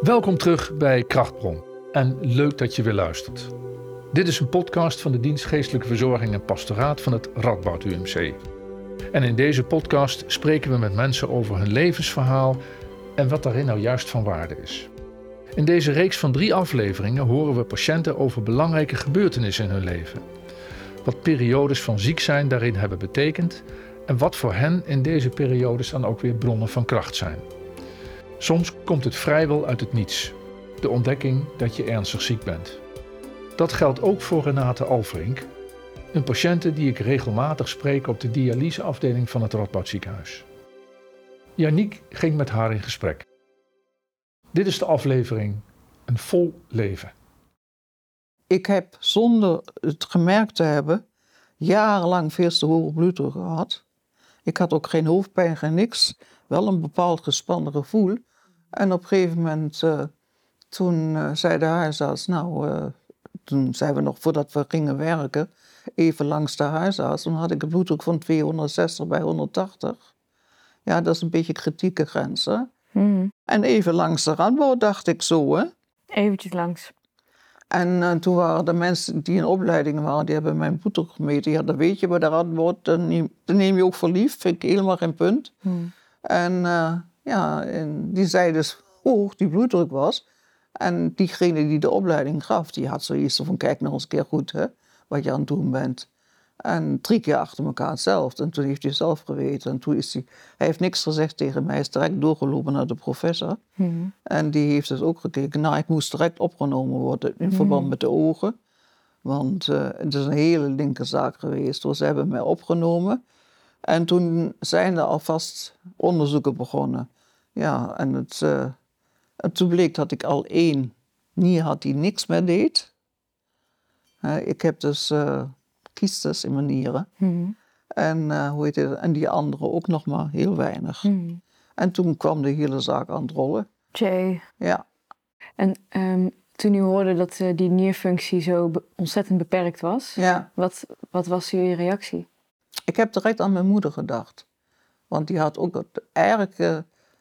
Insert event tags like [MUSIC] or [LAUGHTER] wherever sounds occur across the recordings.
Welkom terug bij Krachtbron en leuk dat je weer luistert. Dit is een podcast van de Dienst Geestelijke Verzorging en Pastoraat van het Radboud UMC. En in deze podcast spreken we met mensen over hun levensverhaal en wat daarin nou juist van waarde is. In deze reeks van drie afleveringen horen we patiënten over belangrijke gebeurtenissen in hun leven. Wat periodes van ziek zijn daarin hebben betekend en wat voor hen in deze periodes dan ook weer bronnen van kracht zijn. Soms komt het vrijwel uit het niets, de ontdekking dat je ernstig ziek bent. Dat geldt ook voor Renate Alverink, een patiënte die ik regelmatig spreek op de dialyseafdeling van het Radboud ziekenhuis. Janiek ging met haar in gesprek. Dit is de aflevering Een vol leven. Ik heb zonder het gemerkt te hebben jarenlang veel te hoge bloeddruk gehad. Ik had ook geen hoofdpijn, geen niks. Wel een bepaald gespannen gevoel. En op een gegeven moment, uh, toen uh, zei de huisarts, nou, uh, toen zijn we nog voordat we gingen werken, even langs de huisarts. Toen had ik een bloeddruk van 260 bij 180. Ja, dat is een beetje kritieke grens, hè? Mm. En even langs de randbouw dacht ik zo, hè? Eventjes langs. En toen waren de mensen die in opleiding waren, die hebben mijn bloeddruk gemeten. Ja, dat weet je bij de randbouw, dan neem, je ook voor lief. Vind ik helemaal geen punt. Mm. En ja, en die zei dus hoe hoog die bloeddruk was. En diegene die de opleiding gaf, die had zoiets van: kijk nog eens een keer goed hè, wat je aan het doen bent. En drie keer achter elkaar hetzelfde. En toen heeft hij zelf geweten. En toen is hij, hij heeft niks gezegd tegen mij. Hij is direct doorgelopen naar de professor. Mm. En die heeft dus ook gekeken. Nou, ik moest direct opgenomen worden in verband met de ogen. Want uh, het is een hele linkerzaak geweest. Dus ze hebben mij opgenomen. En toen zijn er alvast onderzoeken begonnen. Ja, en, het, uh, en toen bleek dat ik al één nier had die niks meer deed. Uh, ik heb dus uh, kiestes in mijn nieren. Mm. En, hoe heet het, en die andere ook nog maar heel weinig. Mm. En toen kwam de hele zaak aan het rollen. Jay. Ja. En um, toen u hoorde dat die nierfunctie zo be ontzettend beperkt was, ja. wat, wat was uw reactie? Ik heb direct aan mijn moeder gedacht. Want die had ook eigenlijk uh,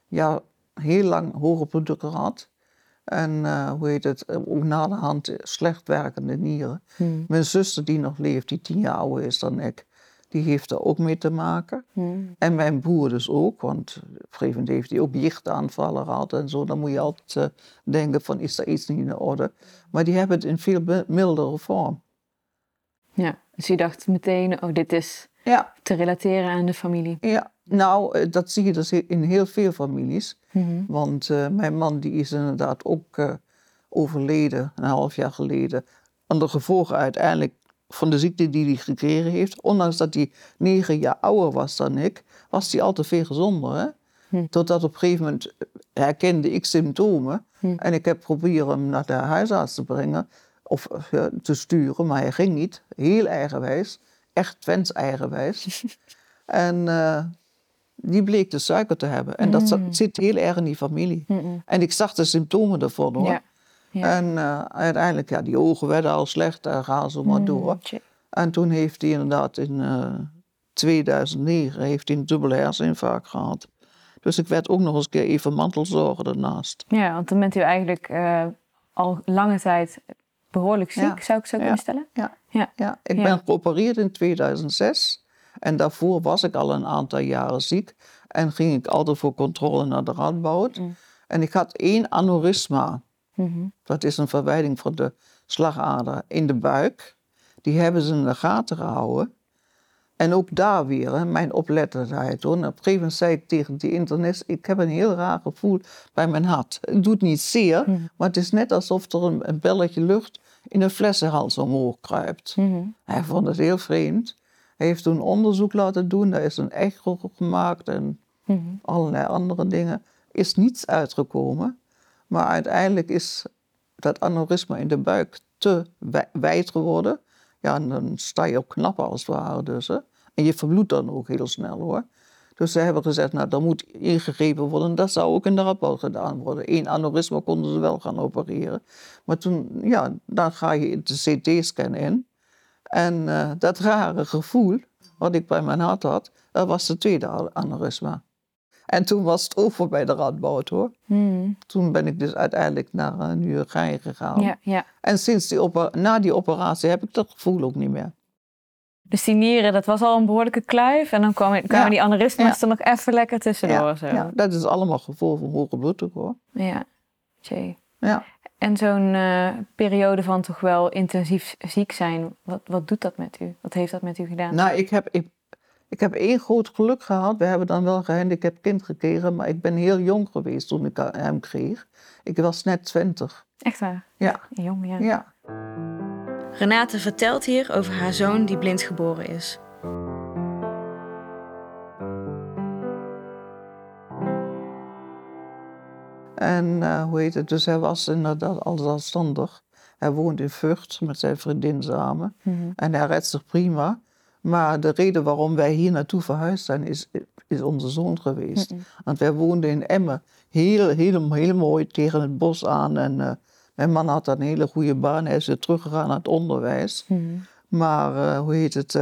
ja, heel lang hoge bloeddruk gehad. En uh, hoe heet het, ook na de hand slecht werkende nieren. Hmm. Mijn zuster die nog leeft, die tien jaar ouder is dan ik, die heeft er ook mee te maken. Hmm. En mijn broer dus ook, want op een gegeven moment heeft hij ook jichtaanvallen gehad en zo. Dan moet je altijd uh, denken van, is er iets niet in orde? Maar die hebben het in veel mildere vorm. Ja, dus u dacht meteen, oh, dit is ja. te relateren aan de familie. Ja, nou, dat zie je dus in heel veel families. Mm -hmm. Want uh, mijn man die is inderdaad ook uh, overleden, een half jaar geleden. Aan de gevolgen uiteindelijk van de ziekte die hij gekregen heeft. Ondanks dat hij negen jaar ouder was dan ik, was hij al te veel gezonder. Hè? Hm. Totdat op een gegeven moment herkende ik symptomen. Hm. En ik heb proberen hem naar de huisarts te brengen. Of te sturen, maar hij ging niet. Heel eigenwijs. Echt Twents eigenwijs. [LAUGHS] en uh, die bleek de suiker te hebben. En dat Mm. zit heel erg in die familie. Mm En ik zag de symptomen ervan hoor. Ja. ja. En uh, uiteindelijk, ja, die ogen werden al slecht, daar gaan ze maar Mm, door. tje. En toen heeft hij inderdaad in uh, 2009 heeft hij een dubbele herseninfarct gehad. Dus ik werd ook nog eens een keer even mantelzorger daarnaast. Ja, want dan bent u eigenlijk uh, al lange tijd behoorlijk ziek, Ja. zou ik zo kunnen stellen? Ja, Ja. ja ik ben geopereerd in 2006. En daarvoor was ik al een aantal jaren ziek. En ging ik altijd voor controle naar de Radboud. Mm. En ik had één aneurysma. Mhm. Dat is een verwijding van de slagader in de buik. Die hebben ze in de gaten gehouden. En ook daar weer, hè, mijn oplettendheid. Hoor. En op een gegeven moment zei ik tegen die internist... ik heb een heel raar gevoel bij mijn hart. Het doet niet zeer, Mhm. maar het is net alsof er een, een belletje lucht... in een flessenhals omhoog kruipt. Mhm. Hij vond het heel vreemd. Hij heeft toen onderzoek laten doen. Daar is een echo gemaakt en Mhm. allerlei andere dingen. Is niets uitgekomen. Maar uiteindelijk is dat aneurysma in de buik te wij- wijd geworden. Ja, en dan sta je op knappen als het ware dus. Hè. En je verbloedt dan ook heel snel hoor. Dus ze hebben gezegd, nou, dan moet ingegrepen worden. Dat zou ook in de Radboud gedaan worden. Eén aneurysma konden ze wel gaan opereren. Maar toen, ja, dan ga je de CT-scan in. En eh, dat rare gevoel, wat ik bij mijn hart had, dat was de tweede aneurysma. En toen was het over bij de Radboud hoor. Hmm. Toen ben ik dus uiteindelijk naar uh, Nieuwegein gegaan. Ja, ja. En sinds die na die operatie heb ik dat gevoel ook niet meer. Dus die nieren, dat was al een behoorlijke kluif. En dan kwamen, kwamen Ja. die aneurysma's er nog even lekker tussendoor. Ja, zo. ja, dat is allemaal gevolg van hoge bloeddruk hoor. ja. Tjee. Ja. En zo'n eh, periode van toch wel intensief ziek zijn, wat, wat doet dat met u? Wat heeft dat met u gedaan? Nou, ik heb, ik, ik heb één groot geluk gehad. We hebben dan wel een gehandicapt kind gekregen, maar ik ben heel jong geweest toen ik hem kreeg. Ik was net twintig. Echt waar? Ja, Jong, ja. ja. Renate vertelt hier over haar zoon die blind geboren is. En eh, hoe heet het? Dus hij was inderdaad al zelfstandig. Hij woont in Vught met zijn vriendin samen. Mhm. En hij redt zich prima. Maar de reden waarom wij hier naartoe verhuisd zijn, is, is onze zoon geweest. Mhm. Want wij woonden in Emmen. Heel, heel, heel mooi tegen het bos aan. En eh, mijn man had een hele goede baan. Hij is weer teruggegaan naar het onderwijs. Mhm. Maar eh, hoe heet het?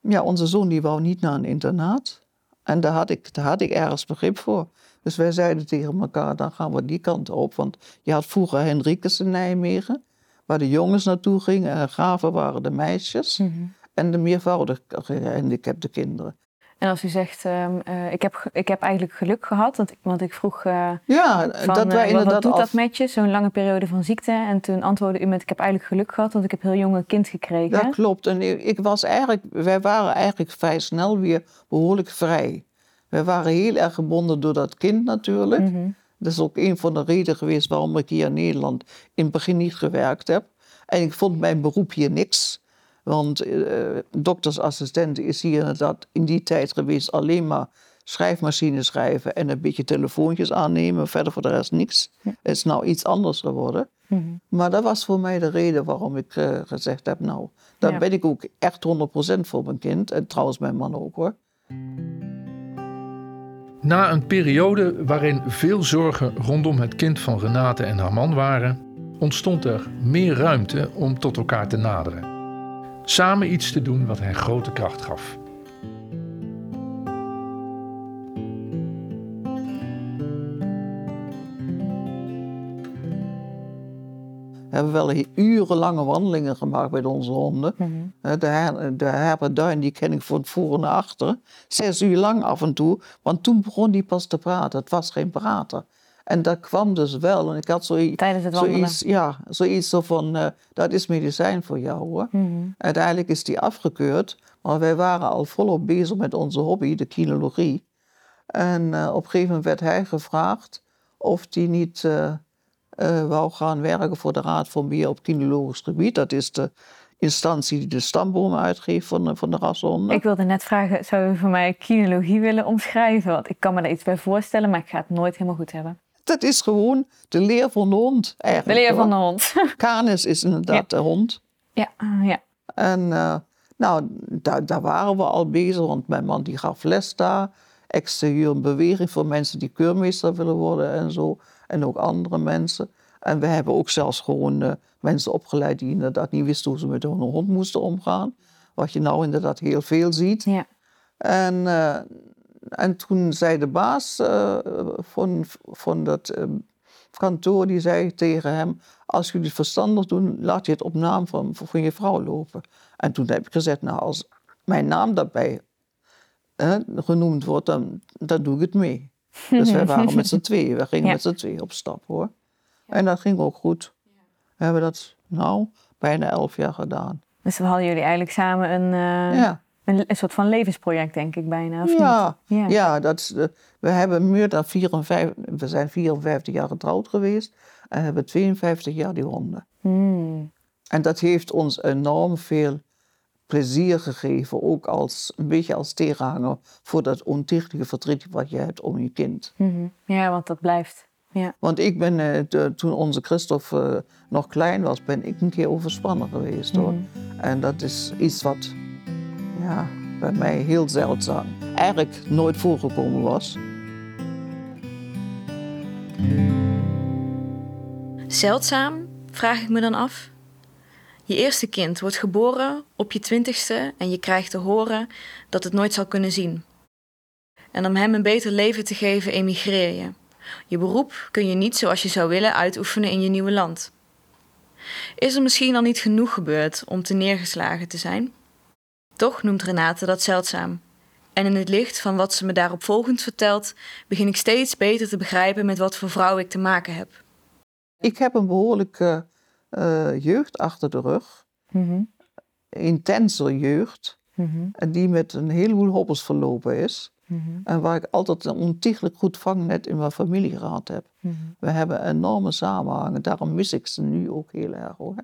ja, onze zoon die wou niet naar een internaat. En daar had, ik, daar had ik ergens begrip voor. Dus wij zeiden tegen elkaar, dan gaan we die kant op. Want je had vroeger Henricus in Nijmegen, waar de jongens naartoe gingen. En Graven waren de meisjes. Mhm. En de meervoudig gehandicapte kinderen. En als u zegt, ehm, eh, ik, heb, ik heb eigenlijk geluk gehad, want, ik- want ik vroeg eh, Ja, van, dat wij wat, inderdaad wat doet af... dat met je, zo'n lange periode van ziekte? En toen antwoordde u met, ik heb eigenlijk geluk gehad, want ik heb heel jong een kind gekregen. Dat klopt. En ik ik was eigenlijk, wij waren eigenlijk vrij snel weer behoorlijk vrij. Wij waren heel erg gebonden door dat kind natuurlijk. Mhm. Dat is ook een van de redenen geweest waarom ik hier in Nederland in het begin niet gewerkt heb. En ik vond mijn beroep hier niks. Want eh, doktersassistent is hier inderdaad in die tijd geweest alleen maar schrijfmachine schrijven en een beetje telefoontjes aannemen. Verder voor de rest niks. Het is nou iets anders geworden. Mhm. Maar dat was voor mij de reden waarom ik eh, gezegd heb, nou, dan Ja. ben ik ook echt 100% voor mijn kind. En trouwens mijn man ook hoor. Na een periode waarin veel zorgen rondom het kind van Renate en haar man waren, ontstond er meer ruimte om tot elkaar te naderen. Samen iets te doen wat hen grote kracht gaf. Hebben wel urenlange wandelingen gemaakt met onze honden. Mhm. Eh, De, de herberduin die ken ik van voor naar achter. Zes uur lang af en toe. Want toen begon die pas te praten. Het was geen prater. En dat kwam dus wel. En ik had zoiets, Tijdens het wandelen. zoiets, ja, zoiets zo van, eh, dat is medicijn voor jou hoor. Mhm. Uiteindelijk is die afgekeurd. Maar wij waren al volop bezig met onze hobby, de kinologie. En eh, op een gegeven moment werd hij gevraagd of hij niet eh, wou gaan werken voor de Raad voor Meer op Kinologisch Gebied. Dat is de instantie die de stambomen uitgeeft van, de- van de rashonden. Ik wilde net vragen, zou u voor mij kinologie willen omschrijven? Want ik kan me daar iets bij voorstellen, maar ik ga het nooit helemaal goed hebben. Dat is gewoon de leer van de hond De eigenlijk. leer van de hond. [LAUGHS] Canis is inderdaad de hond. ja, ah, ja. En eh, nou, daar, daar waren we al bezig, want mijn man die gaf les daar. Exterieur beweging voor mensen die keurmeester willen worden en zo. En ook andere mensen. En we hebben ook zelfs gewoon eh, mensen opgeleid die inderdaad niet wisten hoe ze met hun hond moesten omgaan. Wat je nou inderdaad heel veel ziet. ja. En, eh, en toen zei de baas eh, van, van dat kantoor, die zei tegen hem... als jullie het verstandig doen, laat je het op naam van, van je vrouw lopen. En toen heb ik gezegd, nou, als mijn naam daarbij genoemd wordt, dan, dan doe ik het mee. Dus wij [LAUGHS] waren met z'n tweeën, we gingen Ja. met z'n tweeën op stap, hoor. En dat ging ook goed. We hebben dat, nou, bijna elf jaar gedaan. Dus we hadden jullie eigenlijk samen een, eh, ja. een, een soort van levensproject, denk ik bijna. Of Ja, niet? Ja. ja. dat is, we hebben meer dan 54, we zijn 54 jaar getrouwd geweest en hebben 52 jaar die honden. Hmm. En dat heeft ons enorm veel plezier gegeven, ook als, een beetje als tegenhanger voor dat ontichtelijke verdriet wat je hebt om je kind. Mhm. ja, want dat blijft. Ja. Want ik ben, eh, de- toen onze Christophe eh, nog klein was, ben ik een keer overspannen geweest hoor. En dat is iets wat ja, bij mij heel zeldzaam, eigenlijk nooit voorgekomen was. Zeldzaam, vraag ik me dan af. Je eerste kind wordt geboren op je twintigste en je krijgt te horen dat het nooit zal kunnen zien. En om hem een beter leven te geven, emigreer je. Je beroep kun je niet zoals je zou willen uitoefenen in je nieuwe land. Is er misschien al niet genoeg gebeurd om te neergeslagen te zijn? Toch noemt Renate dat zeldzaam. En in het licht van wat ze me daarop volgend vertelt, begin ik steeds beter te begrijpen met wat voor vrouw ik te maken heb. Ik heb een behoorlijke uh, jeugd achter de rug. Mm Intense jeugd. Mm Die met een heleboel hobbels verlopen is. Mm En waar ik altijd een ontiegelijk goed vangnet in mijn familie gehad heb. Mm We hebben enorme samenhangen. Daarom mis ik ze nu ook heel erg hoor.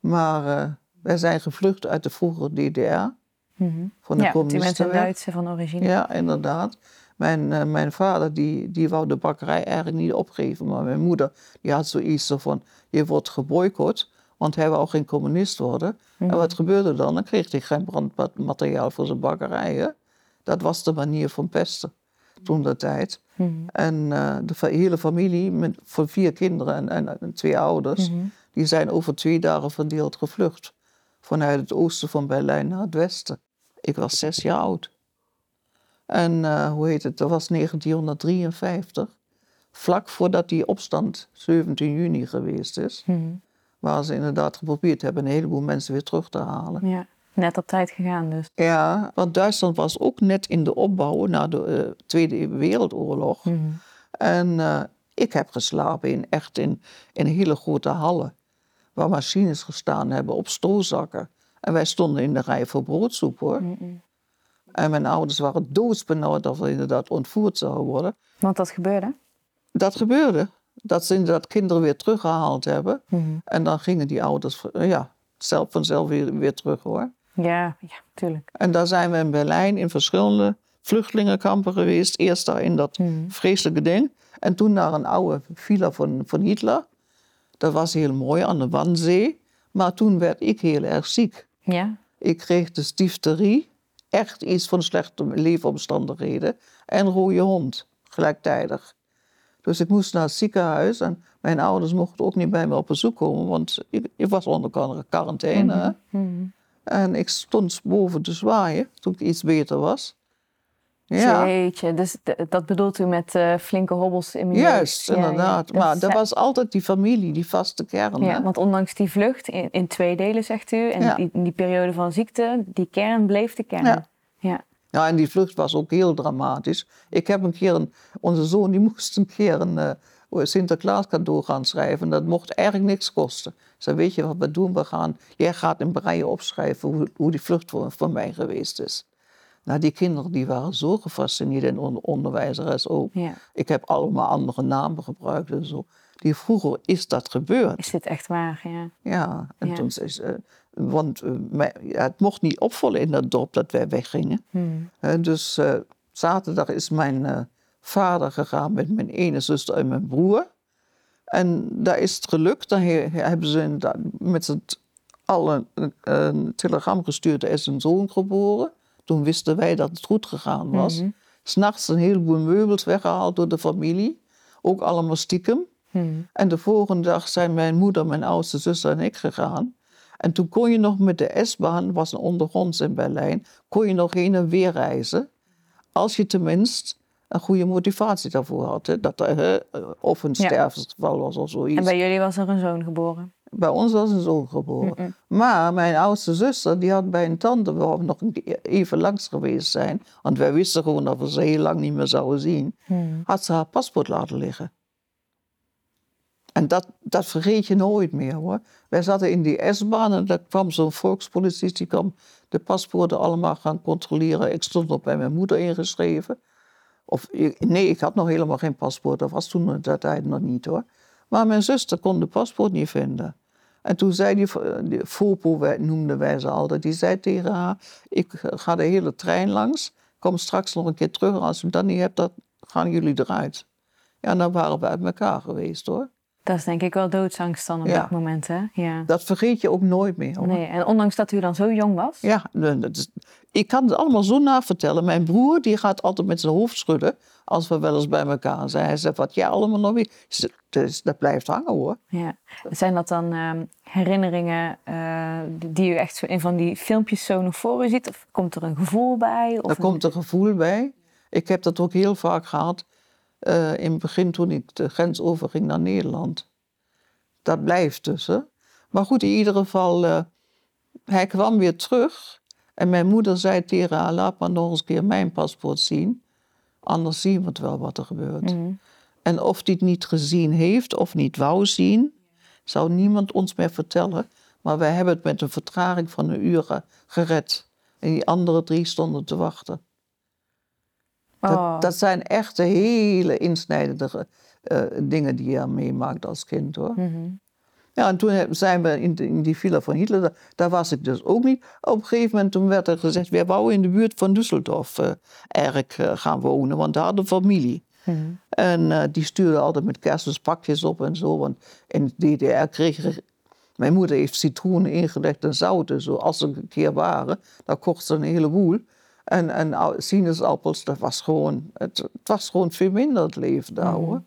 Maar uh, wij zijn gevlucht uit de vroegere DDR. Van de ja, bent een Duitse van origine. Ja, inderdaad. Mijn, uh, mijn vader die, die wou de bakkerij eigenlijk niet opgeven. Maar mijn moeder die had zoiets van, je wordt geboycott. Want hij wou geen communist worden. En mhm. wat gebeurde dan? Dan kreeg hij geen brandmateriaal voor zijn bakkerijen. Dat was de manier van pesten toen de tijd. Mhm. En uh, de hele familie, met, voor vier kinderen en, en, twee ouders, mhm. die zijn over twee dagen verdeeld gevlucht. Vanuit het oosten van Berlijn naar het westen. Ik was zes jaar oud. En uh, hoe heet het, dat was 1953. Vlak voordat die opstand 17 juni geweest is. Mm. Waar ze inderdaad geprobeerd hebben een heleboel mensen weer terug te halen. Ja, net op tijd gegaan dus. Ja, want Duitsland was ook net in de opbouw na de uh, Tweede Wereldoorlog. Mm. En uh, ik heb geslapen in, echt in, in hele grote hallen. Waar machines gestaan hebben op stoozakken. En wij stonden in de rij voor broodsoep hoor. Mm en mijn ouders waren doodsbenauwd dat we inderdaad ontvoerd zouden worden. Want dat gebeurde? Dat gebeurde. Dat ze inderdaad kinderen weer teruggehaald hebben. Mhm. En dan gingen die ouders ja, zelf vanzelf weer, weer terug hoor. Ja, ja, tuurlijk. En daar zijn we in Berlijn in verschillende vluchtelingenkampen geweest. Eerst daar in dat mhm. vreselijke ding. En toen naar een oude villa van, van Hitler. Dat was heel mooi aan de Wannsee. Maar toen werd ik heel erg ziek. Ja. Ik kreeg de difterie echt iets van slechte leefomstandigheden en rode hond gelijktijdig. Dus ik moest naar het ziekenhuis en mijn ouders mochten ook niet bij me op bezoek komen, want ik, ik was onder quarantaine. Mhm, mhm. En ik stond boven te zwaaien toen ik iets beter was. Ja. Jeetje, dus dat bedoelt u met uh, flinke hobbels in mijn Juist, inderdaad. maar er was altijd die familie, die vaste kern. Ja, want ondanks die vlucht in, in twee delen, zegt u, en die, die, periode van ziekte, die kern bleef de kern. Ja. ja. Ja, en die vlucht was ook heel dramatisch. Ik heb een keer, een, onze zoon die [LAUGHS] moest een keer een uh, Sinterklaas cadeau gaan schrijven. Dat mocht eigenlijk niks kosten. Zei, weet je wat we doen? We gaan, jij gaat in breien opschrijven hoe, hoe die vlucht voor, voor mij geweest is. Nou, die kinderen die waren zo gefascineerd en on onderwijzeres ook. Ja. Ik heb allemaal andere namen gebruikt en zo. Die vroegen, is dat gebeurd? Is dit echt waar, ja. Ja, en toen ze... Want uh, ja, het mocht niet opvallen in dat dorp dat wij weggingen. Hmm. Uh, dus uh, zaterdag is mijn vader gegaan met mijn ene zuster en mijn broer. En daar is het gelukt. Dan he hebben ze met z'n allen een telegram gestuurd. Er is een zoon geboren. Toen wisten wij dat het goed gegaan was. Mm -hmm. S'nachts een heleboel meubels weggehaald door de familie. Ook allemaal stiekem. Mhm. En de volgende dag zijn mijn moeder, mijn oudste zuster en ik gegaan. En toen kon je nog met de S-baan, was een ondergronds in Berlijn, kon je nog heen en weer reizen. Als je tenminste een goede motivatie daarvoor had. Hè? Dat er, of een ja. sterfgeval was of zoiets. En bij jullie was er een zoon geboren? Bij ons was een zoon geboren. Maar mijn oudste zuster, die had bij een tante, waar we nog even langs geweest zijn, want wij wisten gewoon dat we ze heel lang niet meer zouden zien, mm. had ze haar paspoort laten liggen. En dat, dat vergeet je nooit meer hoor. Wij zaten in die S-baan en daar kwam zo'n volkspolitie, die kwam de paspoorten allemaal gaan controleren. Ik stond nog bij mijn moeder ingeschreven. Of, nee, ik had nog helemaal geen paspoort, dat was toen dat tijd nog niet hoor. Maar mijn zuster kon de paspoort niet vinden. En toen zei die, die Fopo, noemden wij ze altijd, die zei tegen haar, ik ga de hele trein langs, kom straks nog een keer terug. Als je dat niet hebt, dan gaan jullie eruit. Ja, dan waren we uit elkaar geweest hoor. Dat is denk ik wel doodsangst dan op dat moment, hè? Ja. Dat vergeet je ook nooit meer. Hoor. Nee, en ondanks dat u dan zo jong was? Ja, dat is, ik kan het allemaal zo navertellen. Mijn broer die gaat altijd met zijn hoofd schudden als we wel eens bij elkaar zijn. Hij zegt, wat jij allemaal nog weer... Dus dat blijft hangen hoor. Ja. Zijn dat dan ehm, herinneringen uh, die u echt in van die filmpjes zo nog voor u ziet? Of komt er een gevoel bij? Of er komt een gevoel bij. Ik heb dat ook heel vaak gehad eh, in het begin toen ik de grens overging naar Nederland. Dat blijft dus. Hè? Maar goed, in ieder geval, eh, hij kwam weer terug. En mijn moeder zei tegen haar, laat maar nog eens een keer mijn paspoort zien. Anders zien we het wel wat er gebeurt. Mhm. En of hij het niet gezien heeft of niet wou zien, zou niemand ons meer vertellen. Maar wij hebben het met een vertraging van een uur ge- gered. En die andere drie stonden te wachten. Dat, Oh. dat zijn echt hele insnijdende eh, dingen die je meemaakt als kind hoor. Mhm. Ja, en toen zijn we in, de- in die villa van Hitler, daar, daar was ik dus ook niet. Op een gegeven moment toen werd er gezegd, wij wouden in de buurt van Düsseldorf eh, eigenlijk eh, gaan wonen, want daar hadden familie. Mhm. En die stuurde altijd met kerstmis pakjes op en zo. Want in de DDR kreeg. Mijn moeder heeft citroenen ingelegd en zout en zo. Als ze een keer waren, dan kocht ze een heleboel. En, en sinaasappels, dat was gewoon... Het, het was gewoon veel minder het leven daar, hoor.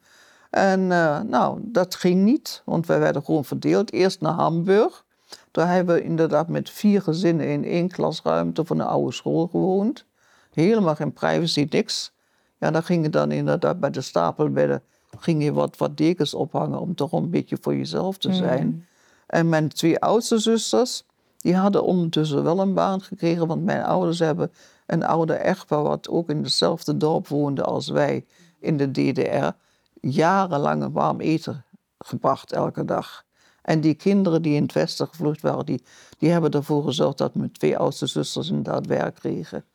En eh, nou, dat ging niet, want wij werden gewoon verdeeld. Eerst naar Hamburg. Daar hebben we inderdaad met vier gezinnen in één klasruimte van een oude school gewoond. Helemaal geen privacy, niks. Ja, dan ging je dan inderdaad bij de stapelbedden ging je wat, wat dekens ophangen om toch een beetje voor jezelf te zijn. En mijn twee oudste zusters, die hadden ondertussen wel een baan gekregen, want mijn ouders hebben een oude echtpaar wat ook in hetzelfde dorp woonde als wij in de DDR, jarenlang een warm eten gebracht elke dag. En die kinderen die in het westen gevlucht waren, die, die hebben ervoor gezorgd dat mijn twee oudste zusters inderdaad werk kregen.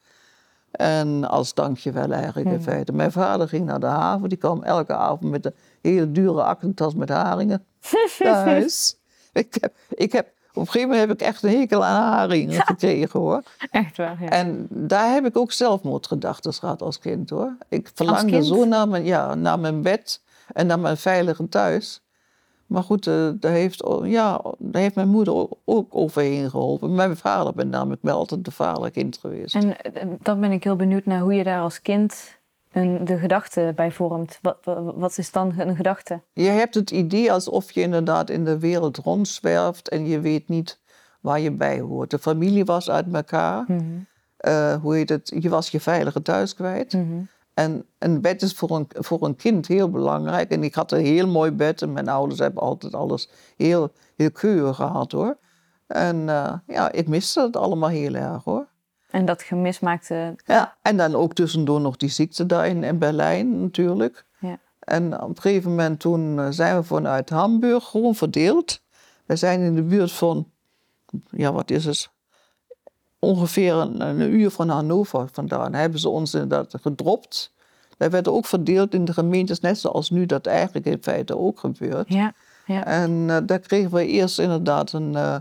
En als dankjewel eigenlijk in feite. Mijn vader ging naar de haven. Die kwam elke avond met een hele dure aktentas met haringen [LAUGHS] naar huis. Ik heb, ik heb, op een gegeven moment heb ik echt een hekel aan haringen gekregen hoor. Echt waar, ja. En daar heb ik ook zelfmoordgedachten gehad als kind hoor. Ik verlangde zo naar mijn, ja, naar mijn bed en naar mijn veilige thuis. Maar goed, eh, daar, heeft, ja, daar heeft mijn moeder ook- ook overheen geholpen. Mijn vader ben namelijk wel altijd de vaderkind geweest. En eh, dan ben ik heel benieuwd naar hoe je daar als kind een, de gedachte bij vormt. Wat, wat, is dan een gedachte? Je hebt het idee alsof je inderdaad in de wereld rondzwerft en je weet niet waar je bij hoort. De familie was uit elkaar. Mhm. Eh, hoe heet het? Je was je veilige thuis kwijt. Mhm. En een bed is voor een, voor een kind heel belangrijk. En ik had een heel mooi bed en mijn ouders hebben altijd alles heel, heel keurig gehad hoor. En eh, ja, ik miste het allemaal heel erg hoor. En dat gemis maakte... Ja, en dan ook tussendoor nog die ziekte daar in, in Berlijn natuurlijk. Ja. En op een gegeven moment toen eh, zijn we vanuit Hamburg gewoon verdeeld. We zijn in de buurt van, ja wat is het, ongeveer een, een uur van Hannover vandaan. Hebben ze ons inderdaad gedropt. Wij werden ook verdeeld in de gemeentes, net zoals nu dat eigenlijk in feite ook gebeurt. Ja, ja. En eh, daar kregen we eerst inderdaad een, eh,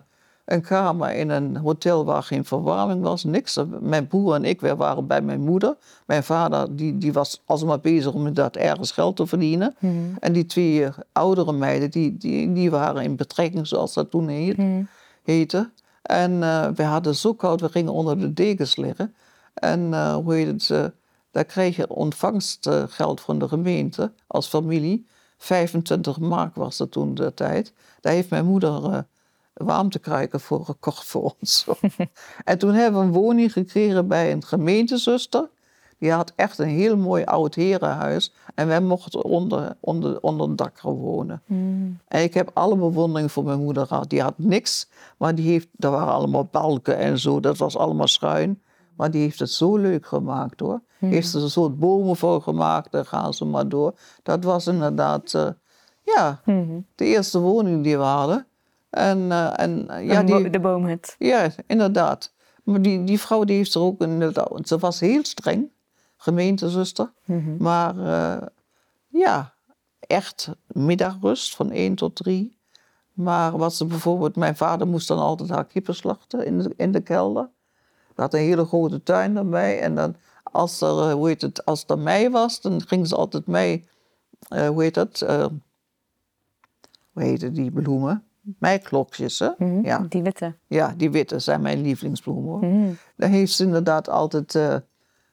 een kamer in een hotel waar geen verwarming was, niks. Mijn broer en ik we waren bij mijn moeder. Mijn vader die, die was alsmaar bezig om inderdaad ergens geld te verdienen. Mhm. En die twee oudere meiden, die, die, die waren in betrekking, zoals dat toen heet, Mhm. heette. En eh, we hadden zo koud, we gingen onder de dekens liggen. En eh, hoe heet het, eh, daar kreeg je ontvangstgeld van de gemeente als familie. 25 mark was dat toen de tijd. Daar heeft mijn moeder warmtekruiken voor gekocht voor ons. [LAUGHS] en toen hebben we een woning gekregen bij een gemeentezuster. Die had echt een heel mooi oud herenhuis. En wij mochten onder, onder, onder het dak gaan wonen. Mhm. En ik heb alle bewondering voor mijn moeder gehad. Die had niks, maar die heeft, daar waren allemaal balken en zo. Dat was allemaal schuin. Maar die heeft het zo leuk gemaakt hoor. Heeft ze er een soort bomen voor gemaakt, daar gaan ze maar door. Dat was inderdaad, eh, ja, Mhm. de eerste woning die we hadden. En, eh, en eh, ja, Een die, De boomhut. ja, inderdaad. Maar die, die vrouw die heeft er ook inderdaad, ze was heel streng, gemeentezuster. Mhm. Maar eh, ja, echt middagrust van 1 tot 3. Maar wat ze bijvoorbeeld, mijn vader moest dan altijd haar kippen slachten in de, in de kelder. We hadden een hele grote tuin erbij. En dan, als er, hoe heet het, als er mei was, dan ging ze altijd mee, eh, hoe heet dat, hoe heette die bloemen? Meiklokjes, hè? Mhm. Ja. Die witte. ja, die witte zijn mijn lievelingsbloemen hoor. Mhm. Daar heeft ze inderdaad altijd eh,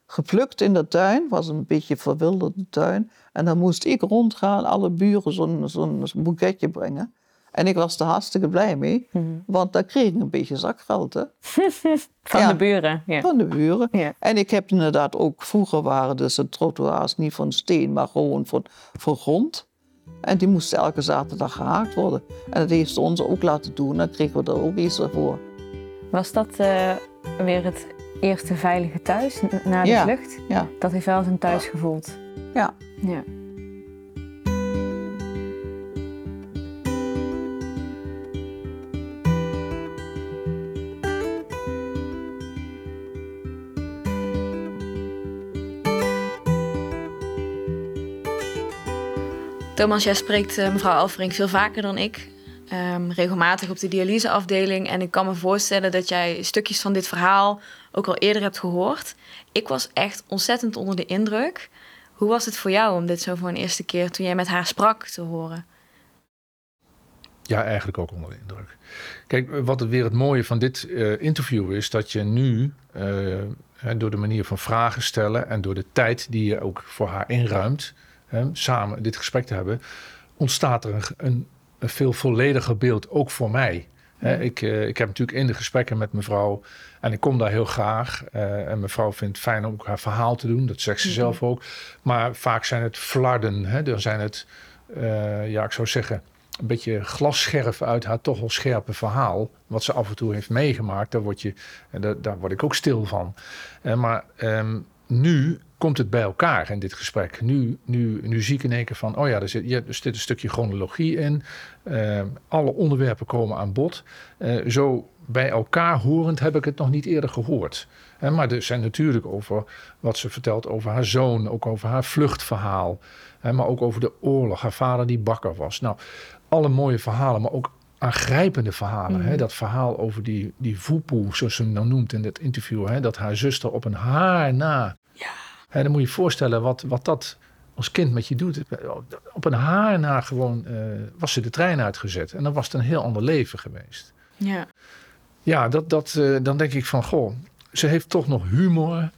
geplukt in de tuin. Het was een beetje verwilderde tuin. En dan moest ik rondgaan, alle buren zo'n zo'n boeketje brengen. En ik was er hartstikke blij mee, Mhm. want daar kreeg ik een beetje zakgeld hè, [LAUGHS] Van Ja. de buren. Ja. van de buren. Ja. En ik heb inderdaad ook, vroeger waren dus de trottoirs niet van steen, maar gewoon van, van grond. En die moesten elke zaterdag gehaakt worden. En dat heeft ze ons ook laten doen, dan kregen we er ook iets voor. Was dat eh, weer het eerste veilige thuis na de Ja. vlucht? Ja. Dat heeft wel zijn thuis gevoeld. Ja. Ja. Thomas, jij spreekt eh, mevrouw Alverink veel vaker dan ik. Ehm, regelmatig op de dialyseafdeling. En ik kan me voorstellen dat jij stukjes van dit verhaal ook al eerder hebt gehoord. Ik was echt ontzettend onder de indruk. Hoe was het voor jou om dit zo voor een eerste keer toen jij met haar sprak te horen? Ja, eigenlijk ook onder de indruk. Kijk, wat weer het mooie van dit eh, interview is, dat je nu eh, door de manier van vragen stellen en door de tijd die je ook voor haar inruimt, hè, samen dit gesprek te hebben, ontstaat er een, een, een veel vollediger beeld, ook voor mij. Ik, eh, ik heb natuurlijk in de gesprekken met mevrouw, en ik kom daar heel graag. eh, en mevrouw vindt het fijn om ook haar verhaal te doen, dat zegt ze Mhm. zelf ook. Maar vaak zijn het flarden, hè, dan zijn het, eh, ja, ik zou zeggen, een beetje glasscherf uit haar toch wel scherpe verhaal. Wat ze af en toe heeft meegemaakt, daar, word je, en daar, daar word ik ook stil van. Eh, maar ehm, nu komt het bij elkaar in dit gesprek. Nu, nu, nu zie ik in één keer van, oh ja, er zit, ja, er zit een stukje chronologie in. Ehm, alle onderwerpen komen aan bod. Eh, zo bij elkaar horend heb ik het nog niet eerder gehoord. Hè, maar er zijn natuurlijk over wat ze vertelt over haar zoon, ook over haar vluchtverhaal. Hè, maar ook over de oorlog, haar vader die bakker was. Nou, alle mooie verhalen, maar ook aangrijpende verhalen. Hè? Dat verhaal over die, die voepoe, zoals ze hem nou noemt in dit interview. Hè? Dat haar zuster op een haar na. Ja. Dan moet je je voorstellen wat, wat dat als kind met je doet. Op een haar na gewoon eh, was ze de trein uitgezet. En dan was het een heel ander leven geweest. Ja. Ja, dat, dat, eh, dan denk ik van, goh, ze heeft toch nog humor.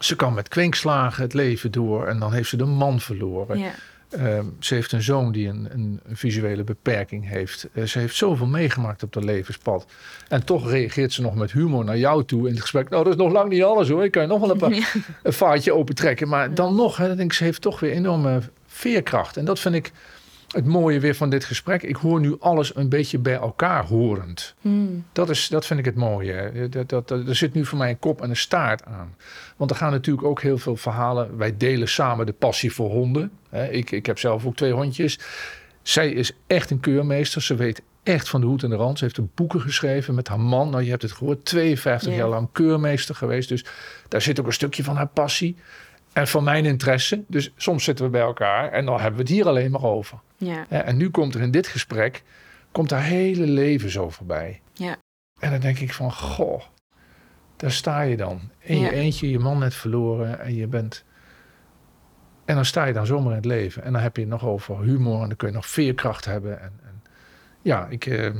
Ze kan met kwinkslagen het leven door. En dan heeft ze de man verloren. ja. Ehm, ze heeft een zoon die een, een, visuele beperking heeft. Eh, ze heeft zoveel meegemaakt op dat levenspad. En toch reageert ze nog met humor naar jou toe in het gesprek. Nou, dat is nog lang niet alles hoor. Ik kan je nog wel een, paar, Ja. een vaartje opentrekken. Maar dan nog, hè, dan denk ik, ze heeft toch weer enorme veerkracht. En dat vind ik het mooie weer van dit gesprek. Ik hoor nu alles een beetje bij elkaar horend. Hmm. Dat, is, dat vind ik het mooie. Dat, dat, dat- er zit nu voor mij een kop en een staart aan. Want er gaan natuurlijk ook heel veel verhalen. Wij delen samen de passie voor honden. Ik, ik heb zelf ook twee hondjes. Zij is echt een keurmeester. Ze weet echt van de hoed en de rand. Ze heeft een boeken geschreven met haar man. Nou, je hebt het gehoord. 52 Ja. jaar lang keurmeester geweest. Dus daar zit ook een stukje van haar passie. En van mijn interesse. Dus soms zitten we bij elkaar en dan hebben we het hier alleen maar over. Ja. En nu komt er in dit gesprek, komt haar hele leven zo voorbij. Ja. En dan denk ik van, goh, daar sta je dan. In Ja. je eentje, je man net verloren en je bent... En dan sta je dan zomaar in het leven. En dan heb je het nog over humor en dan kun je nog veerkracht hebben. En, en ja, ik, eh,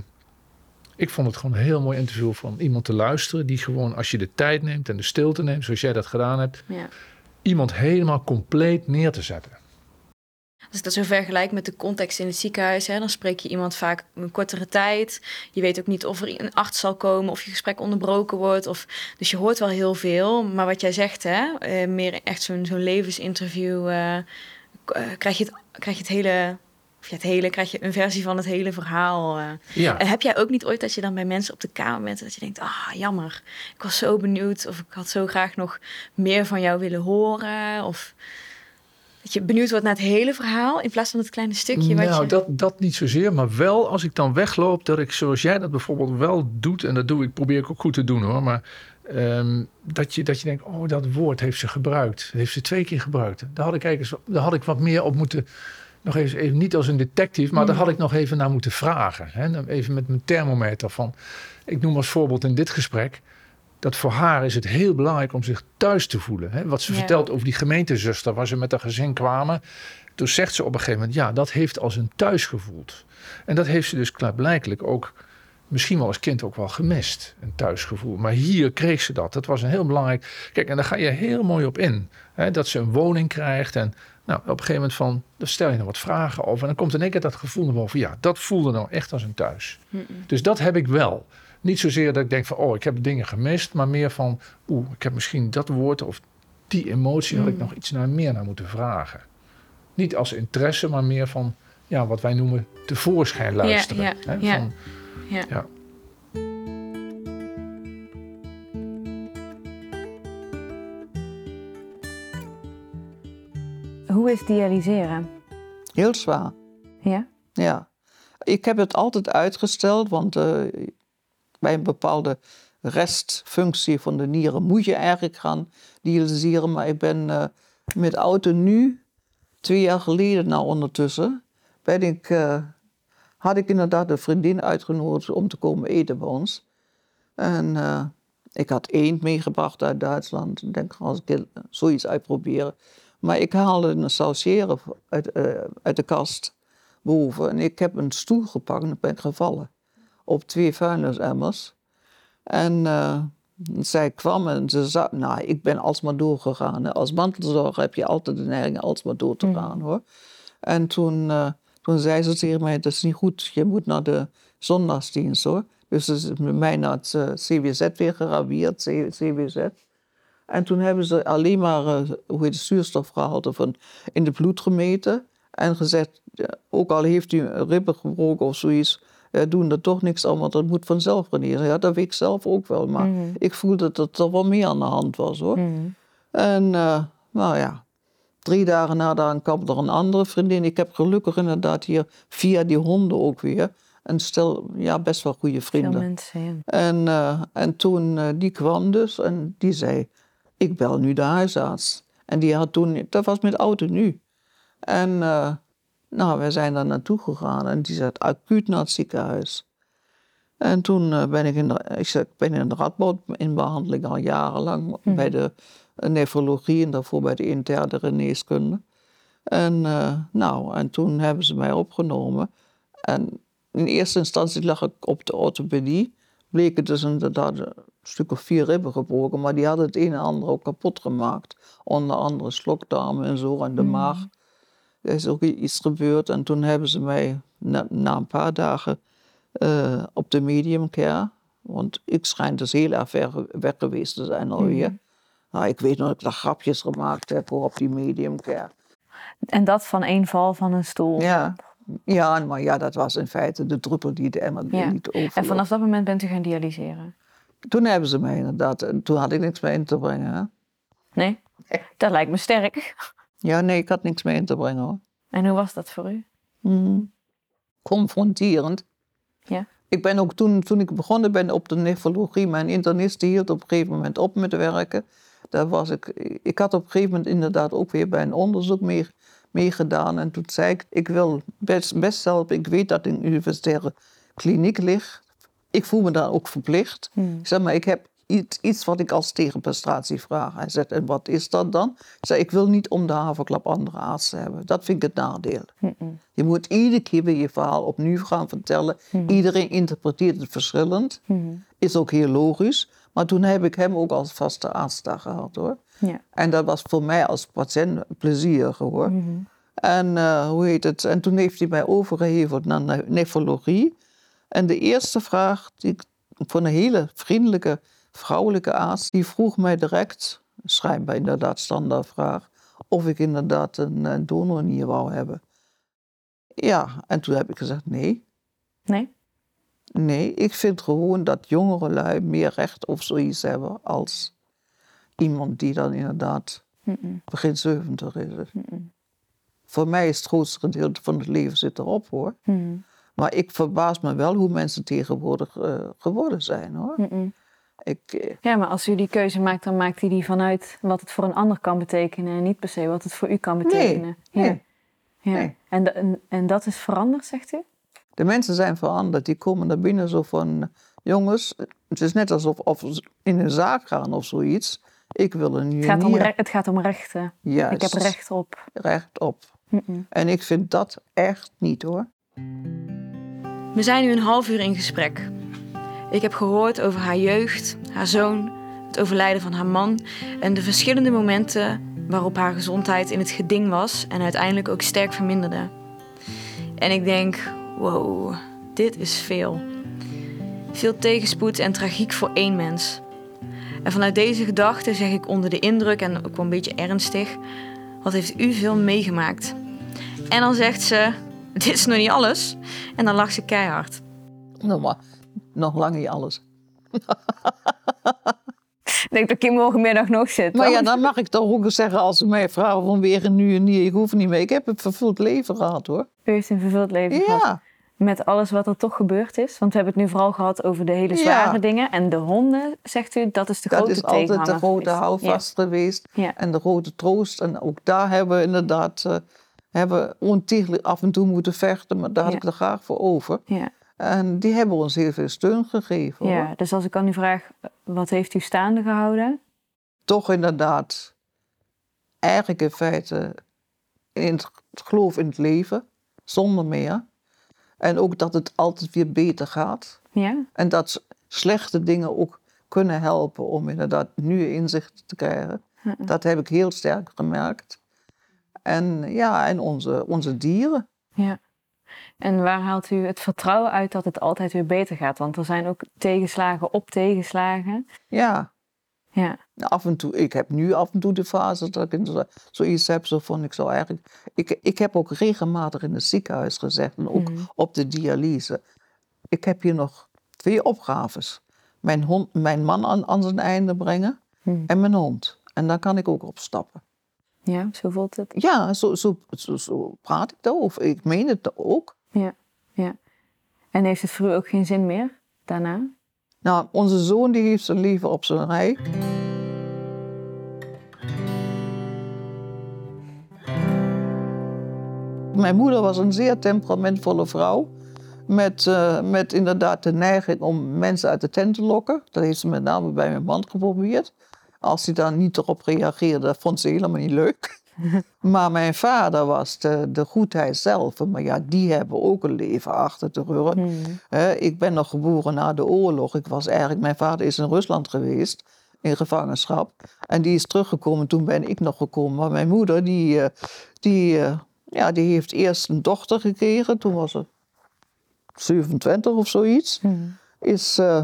ik vond het gewoon een heel mooi interview van iemand te luisteren... die gewoon, als je de tijd neemt en de stilte neemt, zoals jij dat gedaan hebt... ja. Iemand helemaal compleet neer te zetten. Als ik dat zo vergelijk met de context in het ziekenhuis, hè, dan spreek je iemand vaak een kortere tijd. Je weet ook niet of er een arts zal komen, of je gesprek onderbroken wordt. Of, dus je hoort wel heel veel. Maar wat jij zegt, hè, eh, meer echt zo'n levensinterview, eh, eh, krijg, je het, krijg je het hele, of ja, het hele, krijg je een versie van het hele verhaal. eh. Ja. Heb jij ook niet ooit dat je dan bij mensen op de kamer bent, dat je denkt, ah, jammer, ik was zo benieuwd, of ik had zo graag nog meer van jou willen horen, of... Dat je benieuwd wordt naar het hele verhaal in plaats van het kleine stukje wat nou, je... dat, dat niet zozeer, maar wel als ik dan wegloop, dat ik zoals jij dat bijvoorbeeld wel doet, en dat doe ik, probeer ik ook goed te doen hoor, maar ehm, dat, je, dat je denkt, oh, dat woord heeft ze gebruikt. Heeft ze twee keer gebruikt. Daar had ik eigenlijk daar had ik wat meer op moeten, nog even, even niet als een detective, maar daar had ik nog even naar moeten vragen. Hè? Even met mijn thermometer van, ik noem als voorbeeld in dit gesprek, dat voor haar is het heel belangrijk om zich thuis te voelen. Hè? Wat ze Ja. vertelt over die gemeentezuster waar ze met haar gezin kwamen. Toen zegt ze op een gegeven moment, ja, dat heeft als een thuis gevoeld. En dat heeft ze dus klaarblijkelijk ook misschien wel als kind ook wel gemist, een thuisgevoel. Maar hier kreeg ze dat. Dat was een heel belangrijk. Kijk, en daar ga je heel mooi op in. Hè? Dat ze een woning krijgt en Nou, op een gegeven moment van, dan stel je er wat vragen over. En dan komt in één keer dat gevoel naar boven. Ja, dat voelde nou echt als een thuis. Dus dat heb ik wel. Niet zozeer dat ik denk van, oh, ik heb dingen gemist. Maar meer van, oeh, ik heb misschien dat woord of die emotie... had ik nog iets naar, meer naar moeten vragen. Niet als interesse, maar meer van, ja, wat wij noemen tevoorschijn luisteren. ja, hè, ja. van, Ja. Hoe is dialyseren? Heel zwaar. Ja? Ja, ik heb het altijd uitgesteld, want eh, bij een bepaalde restfunctie van de nieren moet je eigenlijk gaan dialyseren. Maar ik ben eh, met auto nu, twee jaar geleden nou ondertussen, ben ik, eh, had ik inderdaad een vriendin uitgenodigd om te komen eten bij ons. En ik had eend meegebracht uit Duitsland. Ik denk, als ik zoiets uitproberen. Maar ik haalde een saucière uit, eh, uit de kast boven. En ik heb een stoel gepakt en ben gevallen. Op twee vuilnisemmers. En eh, zij kwam en ze zei, nou, ik ben alsmaar doorgegaan. hè. Als mantelzorger heb je altijd de neiging alsmaar door te gaan, hoor. En toen, eh, toen zei ze tegen mij, dat is niet goed, je moet naar de zondagsdienst, hoor. Dus ze is met mij naar het CWZ weer geravierd, C- CWZ. En toen hebben ze alleen maar eh, hoe heet het, zuurstofgehalte van in de bloed gemeten. En gezegd, ook al heeft u ribben gebroken of zoiets, eh, doen er toch niks aan, want dat moet vanzelf genezen. Ja, dat weet ik zelf ook wel, maar ik voelde dat er wel meer aan de hand was hoor. En eh, nou ja, drie dagen nadat kwam er een andere vriendin. Ik heb gelukkig inderdaad hier via die honden ook weer een stel, ja, best wel goede Veel vrienden. mensen, ja. En, en toen, die kwam dus en die zei, ik bel nu de huisarts. En die had toen, dat was met auto nu. En eh, nou, wij zijn daar naartoe gegaan en die zat acuut naar het ziekenhuis. En toen eh, ben ik in de, ik zeg, ik ben in de Radboud in behandeling al jarenlang bij de nefrologie en daarvoor bij de interne geneeskunde. En, eh, nou, en toen hebben ze mij opgenomen. En in eerste instantie lag ik op de orthopedie. Bleek het dus inderdaad stuk of vier ribben gebroken, maar die hadden het een en ander ook kapot gemaakt. Onder andere slokdarmen en zo en de maag. Er is ook iets gebeurd en toen hebben ze mij na, na een paar dagen eh, op de medium care, want ik schijn dus heel erg ver weg geweest te zijn alweer. Nou, ik weet nog dat ik daar grapjes gemaakt heb hoor, op die medium care. En dat van één val van een stoel. Ja, ja, maar ja, dat was in feite de druppel die de emmer Ja. niet overloopt. En vanaf dat moment bent u gaan dialyseren? Toen hebben ze mij inderdaad, en toen had ik niks meer in te brengen. Hè? Nee? Dat lijkt me sterk. Ja, nee, ik had niks meer in te brengen hoor. En hoe was dat voor u? Mhm. Confronterend. Ja. Ik ben ook toen, toen ik begonnen ben op de nefrologie, mijn internist die hield op een gegeven moment op met werken. Daar was ik, ik had op een gegeven moment inderdaad ook weer bij een onderzoek mee, meegedaan. En toen zei ik, ik wil best, best helpen. Ik weet dat ik in een universitaire kliniek lig. Ik voel me daar ook verplicht. Ik zeg maar, ik heb iets, iets wat ik als tegenprestatie vraag. Hij zegt, en wat is dat dan? Ik zei, ik wil niet om de haverklap andere artsen hebben. Dat vind ik het nadeel. Je moet iedere keer weer je verhaal opnieuw gaan vertellen. Iedereen interpreteert het verschillend. Is ook heel logisch. Maar toen heb ik hem ook als vaste arts daar gehad hoor. Ja. En dat was voor mij als patiënt plezierig hoor. En eh, hoe heet het? En toen heeft hij mij overgeheveld naar ne- nefrologie. En de eerste vraag, die ik van een hele vriendelijke vrouwelijke arts, die vroeg mij direct, schijnbaar inderdaad standaardvraag, of ik inderdaad een, een donornier wou hebben. Ja, en toen heb ik gezegd nee. Nee? Nee, ik vind gewoon dat jongere lui meer recht op zoiets hebben als iemand die dan inderdaad begin 70 is. Voor mij is het grootste gedeelte van het leven zit erop hoor. Maar ik verbaas me wel hoe mensen tegenwoordig eh, geworden zijn hoor. Ik, eh, Ja, maar als u die keuze maakt, dan maakt u die vanuit wat het voor een ander kan betekenen en niet per se wat het voor u kan betekenen. Ja. nee. Ja. nee. En, da- en, en dat is veranderd, zegt u? De mensen zijn veranderd. Die komen naar binnen zo van... Jongens, het is net alsof of in een zaak gaan of zoiets. Ik wil een Het gaat om, nier. re- het gaat om rechten. Juist. Ik heb recht op. Recht op. En ik vind dat echt niet hoor. We zijn nu een half uur in gesprek. Ik heb gehoord over haar jeugd, haar zoon, het overlijden van haar man en de verschillende momenten waarop haar gezondheid in het geding was en uiteindelijk ook sterk verminderde. En ik denk, wow, dit is veel. Veel tegenspoed en tragiek voor één mens. En vanuit deze gedachte zeg ik onder de indruk en ook wel een beetje ernstig: wat heeft u veel meegemaakt? En dan zegt ze: [LAUGHS] dit is nog niet alles. En dan lacht ze keihard. Nou, maar nog lang niet alles. Ik denk dat Kim morgenmiddag nog zit. Maar ja, dan mag ik toch ook zeggen als ze mij vragen van weer een nu en niet. Ik hoef niet mee. Ik heb een vervuld leven gehad hoor. U heeft een vervuld leven gehad. Ja, Met alles wat er toch gebeurd is. Want we hebben het nu vooral gehad over de hele Ja. zware dingen. En de honden, zegt u, dat is de dat grote is altijd de tegenhanger grote geweest. houvast geweest. Ja. En de grote troost. En ook daar hebben we inderdaad eh, hebben ontiegelijk af en toe moeten vechten. Maar daar had ik er graag voor over. Ja, En die hebben ons heel veel steun gegeven. hoor. ja. Dus als ik aan u vraag, wat heeft u staande gehouden? Toch inderdaad, eigenlijk in feite, in het geloof in het leven, zonder meer. En ook dat het altijd weer beter gaat. Ja, En dat slechte dingen ook kunnen helpen om inderdaad nieuwe inzichten te krijgen. Dat heb ik heel sterk gemerkt. En ja, en onze, onze dieren. ja. En waar haalt u het vertrouwen uit dat het altijd weer beter gaat? Want er zijn ook tegenslagen op tegenslagen. Ja, Ja, af en toe, ik heb nu af en toe de fase dat ik zoiets heb, zo van ik zou eigenlijk... Ik, ik heb ook regelmatig in het ziekenhuis gezegd en ook Mhm. op de dialyse. Ik heb hier nog twee opgaves. Mijn, hond, mijn man aan, aan zijn einde brengen Mhm. en mijn hond. En daar kan ik ook op stappen. Ja zo voelt het. Ja, zo, zo, zo, zo praat ik daarover. Ik meen het ook. Ja, ja. En heeft het voor u ook geen zin meer daarna? Nou, onze zoon die heeft zijn leven op zijn rij. Mijn moeder was een zeer temperamentvolle vrouw. Met, eh, met inderdaad de neiging om mensen uit de tent te lokken. Dat heeft ze met name bij mijn man geprobeerd. Als hij daar niet erop reageerde, dat vond ze helemaal niet leuk. [LAUGHS] Maar mijn vader was de, de goedheid zelf. Maar ja, die hebben ook een leven achter de rug. Hè, ik ben nog geboren na de oorlog. Ik was eigenlijk, mijn vader is in Rusland geweest, in gevangenschap. En die is teruggekomen, toen ben ik nog gekomen. Maar mijn moeder, die, eh, die, eh, ja, die heeft eerst een dochter gekregen. Toen was ze 27 of zoiets. Mhm. Is eh,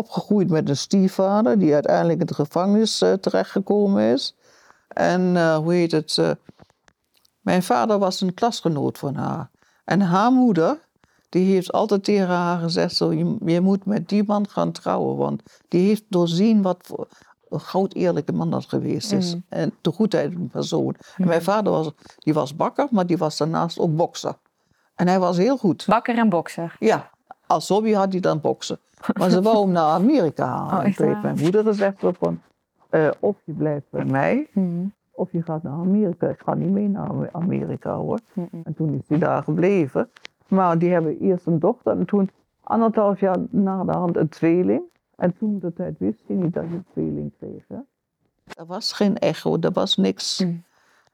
opgegroeid met een stiefvader, die uiteindelijk in de gevangenis eh, terechtgekomen is. En eh, hoe heet het? eh, mijn vader was een klasgenoot van haar. En haar moeder, die heeft altijd tegen haar gezegd: zo, je, je moet met die man gaan trouwen. Want die heeft doorzien wat voor een groot eerlijke man dat geweest is. Mm. En de goedheid van persoon. En mijn vader was, die was bakker, maar die was daarnaast ook bokser. En hij was heel goed. Bakker en bokser. Ja, als hobby had hij dan boksen. Maar ze wou hem naar Amerika halen. Oh, en toen heeft mijn moeder gezegd van, eh, of je blijft bij mij, Mhm. of je gaat naar Amerika. Ik ga niet mee naar Amerika hoor. Mhm. En toen is hij daar gebleven. Maar die hebben eerst een dochter en toen anderhalf jaar na de hand een tweeling. En toen de tijd wist hij niet dat je een tweeling kreeg. Hè? Er was geen echo, er was niks. Mm.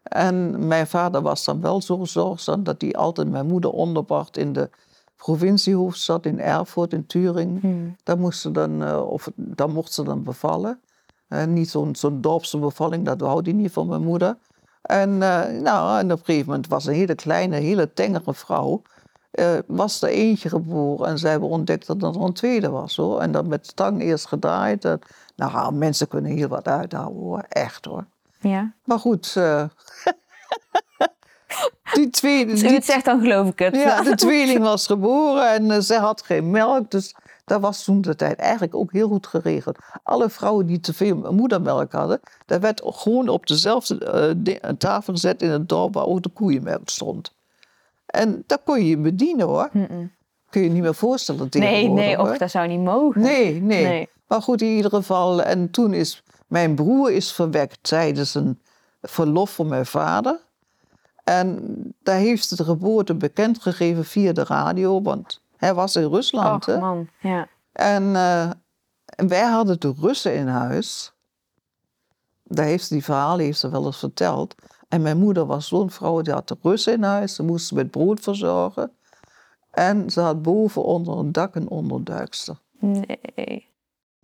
En mijn vader was dan wel zo zorgzaam dat hij altijd mijn moeder onderbracht in de provinciehoofdstad in Erfurt in Turingen. Mhm. Daar moest ze dan, eh, of, daar mocht ze dan bevallen. Eh, niet zo'n zo'n dorpse bevalling, dat wou hij niet van mijn moeder. En, eh, nou, en op een gegeven moment was een hele kleine, hele tengere vrouw. was er eentje geboren en zij hebben ontdekt dat er een tweede was. Hoor. En dan met stang eerst gedraaid. En, nou, mensen kunnen heel wat uithouden hoor, echt hoor. Ja. Maar goed, [LAUGHS] die. Als u het zegt, dan geloof ik het. ja, de [LAUGHS] tweeling was geboren en eh, zij had geen melk. Dus dat was toen de tijd eigenlijk ook heel goed geregeld. Alle vrouwen die te veel moedermelk hadden, dat werd gewoon op dezelfde eh, tafel gezet in het dorp waar ook de koeienmelk stond. En daar kon je je bedienen hoor. Mhm. Kun je je niet meer voorstellen Nee, tegenwoordig. nee, hoor. och, dat zou niet mogen. Nee, nee, Nee. Maar goed, in ieder geval. En toen is mijn broer is verwekt tijdens een verlof van mijn vader. En daar heeft ze de geboorte bekendgegeven via de radio, want hij was in Rusland. Och, man. Ja. En, en wij hadden de Russen in huis. Daar heeft ze die verhalen heeft ze wel eens verteld. En mijn moeder was zo'n vrouw, die had de Russen in huis. Ze moest ze met brood verzorgen. En ze had boven onder een dak een onderduikster. Nee.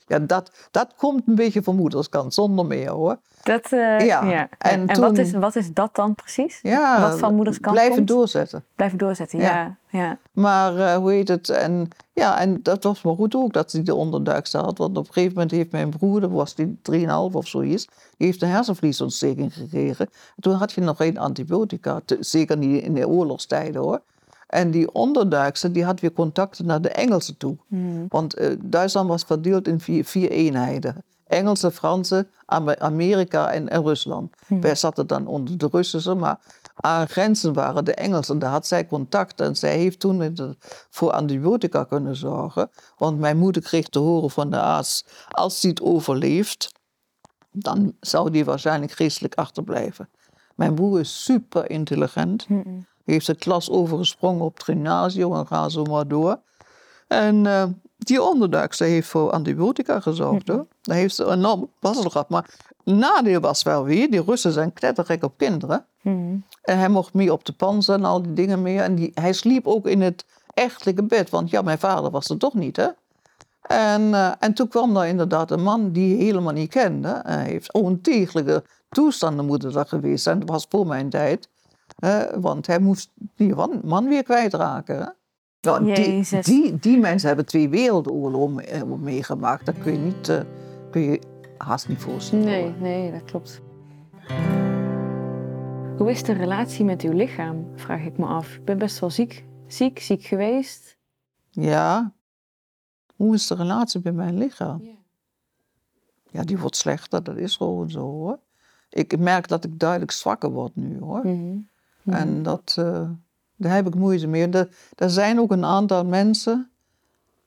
Ja, dat, dat komt een beetje van moederskant, zonder meer hoor. Dat, eh, Ja, ja. en En, toen- wat, is, wat is dat dan precies? Ja, Wat van moeders kant blijven komt? doorzetten. Blijven doorzetten, Ja. ja. ja. Maar eh, hoe heet het? En, ja, en dat was maar goed ook dat hij de onderduikste had. Want op een gegeven moment heeft mijn broer, was die 3,5 of zoiets, die heeft een hersenvliesontsteking gekregen. Toen had je nog geen antibiotica, zeker niet in de oorlogstijden hoor. En die onderduikster die had weer contacten naar de Engelsen toe. Hmm. Want eh, Duitsland was verdeeld in vier, vier eenheden. Engelse, Franse, Am- Amerika en, en Rusland. Wij zaten dan onder de Russische, maar aan grenzen waren de Engelsen. Daar had zij contact en zij heeft toen voor antibiotica kunnen zorgen. Want mijn moeder kreeg te horen van de arts, als hij het overleeft, dan zou die waarschijnlijk geestelijk achterblijven. Mijn broer is super intelligent. Heeft de klas overgesprongen op het gymnasium en ga zo maar door. En eh, die onderduikster heeft voor antibiotica gezorgd. Hoor. Daar heeft ze enorm mazzel gehad. Maar het nadeel was wel weer, die Russen zijn knettergek op kinderen. Hmm. En hij mocht mee op de panzer en al die dingen meer. En die, hij sliep ook in het echtelijke bed, want ja, mijn vader was er toch niet, hè. En, eh, en toen kwam daar inderdaad een man die helemaal niet kende. Hij heeft ontegelijke toestanden moeten dat geweest zijn. Dat was voor mijn tijd. Want hij moest die man, weer kwijtraken. Hè. Nou, die, die, die mensen hebben twee wereldoorlogen eh, meegemaakt. Dat kun je, niet, eh, kun je haast niet voorstellen. Nee, hoor. nee, dat klopt. Hoe is de relatie met uw lichaam, vraag ik me af. Ik ben best wel ziek, ziek, ziek geweest. Ja. Hoe is de relatie met mijn lichaam? Ja, die wordt slechter, dat is gewoon zo hoor. Ik merk dat ik duidelijk zwakker word nu hoor. Mhm. En dat, eh, daar heb ik moeite mee. Er, er zijn ook een aantal mensen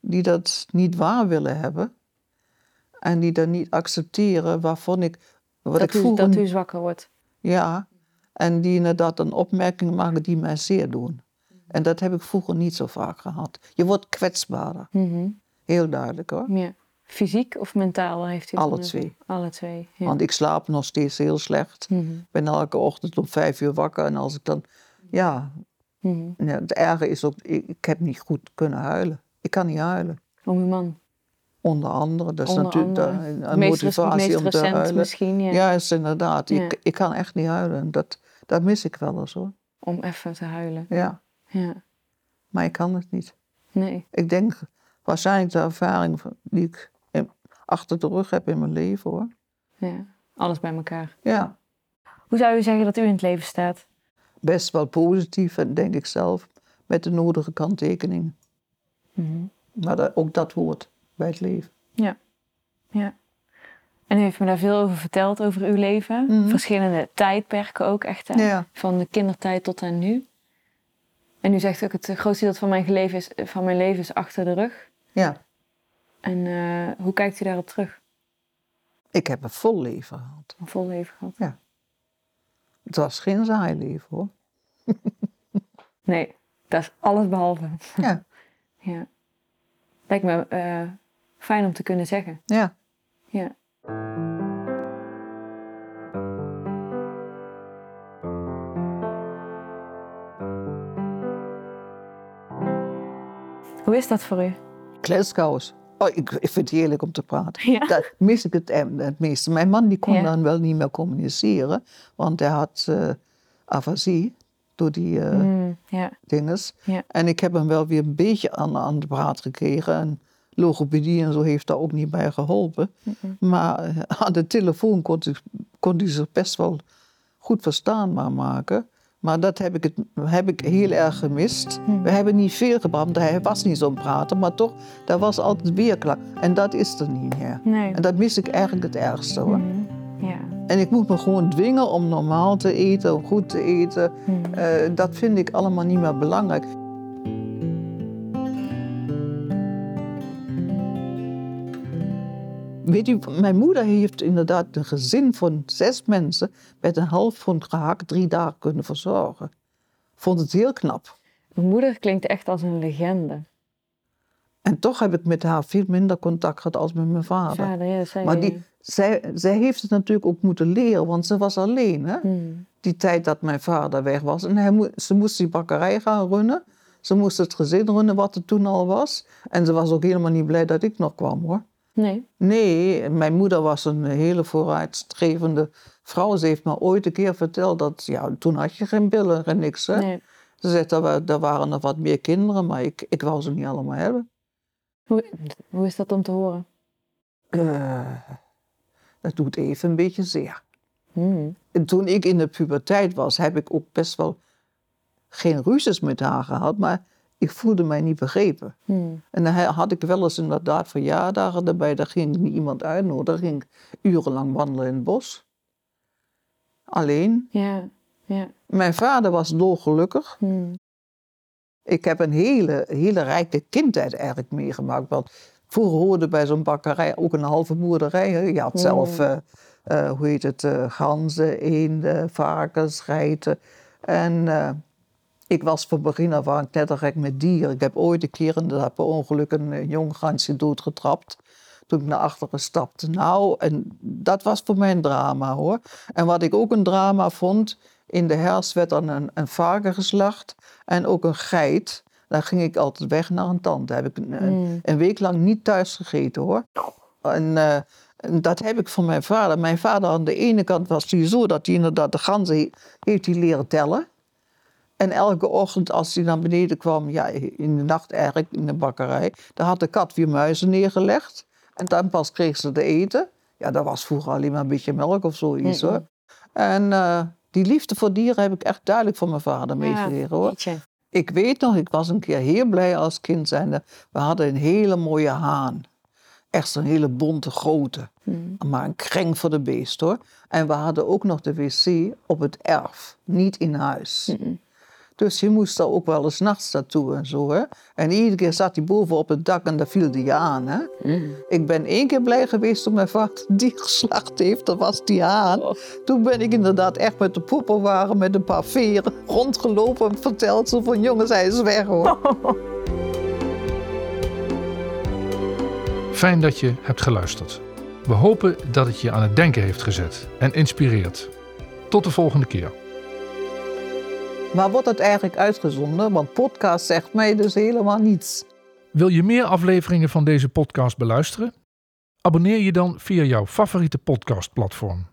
die dat niet waar willen hebben. En die dat niet accepteren waarvan ik... Wat Dat ik u, vroeger, dat u zwakker wordt. Ja, en die inderdaad een opmerking maken die mij zeer doen. En dat heb ik vroeger niet zo vaak gehad. Je wordt kwetsbaarder, Mhm. heel duidelijk hoor. Ja. Fysiek of mentaal heeft het Alle twee. Alle twee, ja. Want ik slaap nog steeds heel slecht. Mhm. Ik ben elke ochtend om vijf uur wakker. En als ik dan, ja, Mhm. ja het erge is ook, ik, ik heb niet goed kunnen huilen. Ik kan niet huilen. Om uw man. Onder andere, dat is Onder natuurlijk andere. de- een meest, motivatie meest om te huilen. misschien, ja. Is inderdaad. Ja. Ik, ik kan echt niet huilen. Dat, dat mis ik wel eens hoor. Om even te huilen. Ja, Ja. maar ik kan het niet. Nee. Ik denk waarschijnlijk de ervaring die ik achter de rug heb in mijn leven hoor. Ja. Alles bij elkaar. Ja, Hoe zou u zeggen dat u in het leven staat? best wel positief en denk ik zelf. Met de nodige kanttekeningen. Mhm. Maar dat, ook dat hoort bij het leven. Ja. Ja. En u heeft me daar veel over verteld, over uw leven. Mhm. Verschillende tijdperken ook echt. Hè? Ja. Van de kindertijd tot aan nu. En u zegt ook, het grootste deel van mijn, leven is, van mijn leven is achter de rug. Ja, En eh, hoe kijkt u daarop terug? ik heb een vol leven gehad. Een vol leven gehad? Het was geen saai leven hoor. [LAUGHS] Nee, dat is alles behalve. [LAUGHS] Ja, Ja. Lijkt me eh, fijn om te kunnen zeggen. ja. Ja. Hoe is dat voor u? Kletskous. Oh, ik, ik vind het heerlijk om te praten. Ja. Dat mis ik het, het meeste. Mijn man die kon Ja. dan wel niet meer communiceren. Want hij had afasie door die Mm, ja. dinges. En ik heb hem wel weer een beetje aan, aan de praat gekregen. En logopedie en zo heeft daar ook niet bij geholpen. Maar eh, aan de telefoon kon, hij- kon hij zich best wel goed verstaanbaar maken. Maar dat heb ik, het, heb ik heel erg gemist. We hebben niet veel gebracht, hij was niet zo'n prater. Maar toch, daar was altijd weerklank. En dat is er niet meer. Nee. En dat mis ik eigenlijk het ergste hoor. Mhm. Ja. En ik moet me gewoon dwingen om normaal te eten, om goed te eten. Mhm. Eh, dat vind ik allemaal niet meer belangrijk. Weet u, mijn moeder heeft inderdaad een gezin van zes mensen met een half pond gehakt drie dagen kunnen verzorgen. Vond het heel knap. Uw moeder klinkt echt als een legende. En toch heb ik met haar veel minder contact gehad als met mijn vader. Ja, Maar die, zij, zij heeft het natuurlijk ook moeten leren, want ze was alleen. Hè? Mhm. die tijd dat mijn vader weg was. En hij ze moest die bakkerij gaan runnen. Ze moest het gezin runnen wat er toen al was. En ze was ook helemaal niet blij dat ik nog kwam hoor. Nee. Nee, mijn moeder was een hele vooruitstrevende vrouw. Ze heeft me ooit een keer verteld dat, ja, toen had je geen billen en niks. Hè? nee. Ze zegt, er, wa- er waren nog wat meer kinderen, maar ik, ik wou ze niet allemaal hebben. Hoe, hoe is dat om te horen? Eh, dat doet even een beetje zeer. Hmm. En toen ik in de puberteit was, heb ik ook best wel geen ruzies met haar gehad, maar ik voelde mij niet begrepen. Hmm. En dan had ik wel eens inderdaad verjaardagen erbij, daar ging ik niet iemand uitnodigen, daar ging ik urenlang wandelen in het bos. Alleen, Ja, ja. mijn vader was dolgelukkig. Hmm. Ik heb een hele, hele rijke kindheid eigenlijk meegemaakt. Want vroeger hoorde bij zo'n bakkerij ook een halve boerderij. Hè. Je had zelf, eh, eh, hoe heet het, eh, ganzen, eenden, varkens, geiten. En ik was van begin af aan knettergek met dieren. Ik heb ooit een keer inderdaad per ongeluk een eh, jong gansje doodgetrapt. Toen ik naar achteren stapte. Nou, en dat was voor mij een drama hoor. En wat ik ook een drama vond, in de herfst werd dan een, een varken geslacht en ook een geit. Dan ging ik altijd weg naar een tante. Heb ik een, een, Mm. een week lang niet thuis gegeten hoor. En, eh, en dat heb ik van mijn vader. Mijn vader aan de ene kant was hij zo dat hij inderdaad de ganzen he- heeft hij leren tellen. En elke ochtend als hij naar beneden kwam, ja, in de nacht eigenlijk in de bakkerij, daar had de kat weer muizen neergelegd. En dan pas kreeg ze te eten. Ja, dat was vroeger alleen maar een beetje melk of zoiets hoor. En eh, die liefde voor dieren heb ik echt duidelijk van mijn vader meegekregen hoor. jeetje. Ik weet nog, ik was een keer heel blij als kind zijnde. We hadden een hele mooie haan. Echt zo'n hele bonte grote. Hmm. Maar een kreng voor de beest hoor. En we hadden ook nog de wc op het erf, niet in huis. Mm. Dus je moest daar ook wel eens nachts naartoe en zo. Hè? En iedere keer zat hij boven op het dak en daar viel hij aan. Hè? Hmm. Ik ben één keer blij geweest toen mijn vader die geslacht heeft. Dat was die haan. Oh. Toen ben ik inderdaad echt met de poppenwagen met een paar veren rondgelopen en verteld zo van jongens, hij is weg hoor. [LAUGHS] Fijn dat je hebt geluisterd. We hopen dat het je aan het denken heeft gezet en inspireert. Tot de volgende keer. Maar wordt het eigenlijk uitgezonden? Want podcast zegt mij dus helemaal niets. Wil je meer afleveringen van deze podcast beluisteren? Abonneer je dan via jouw favoriete podcastplatform.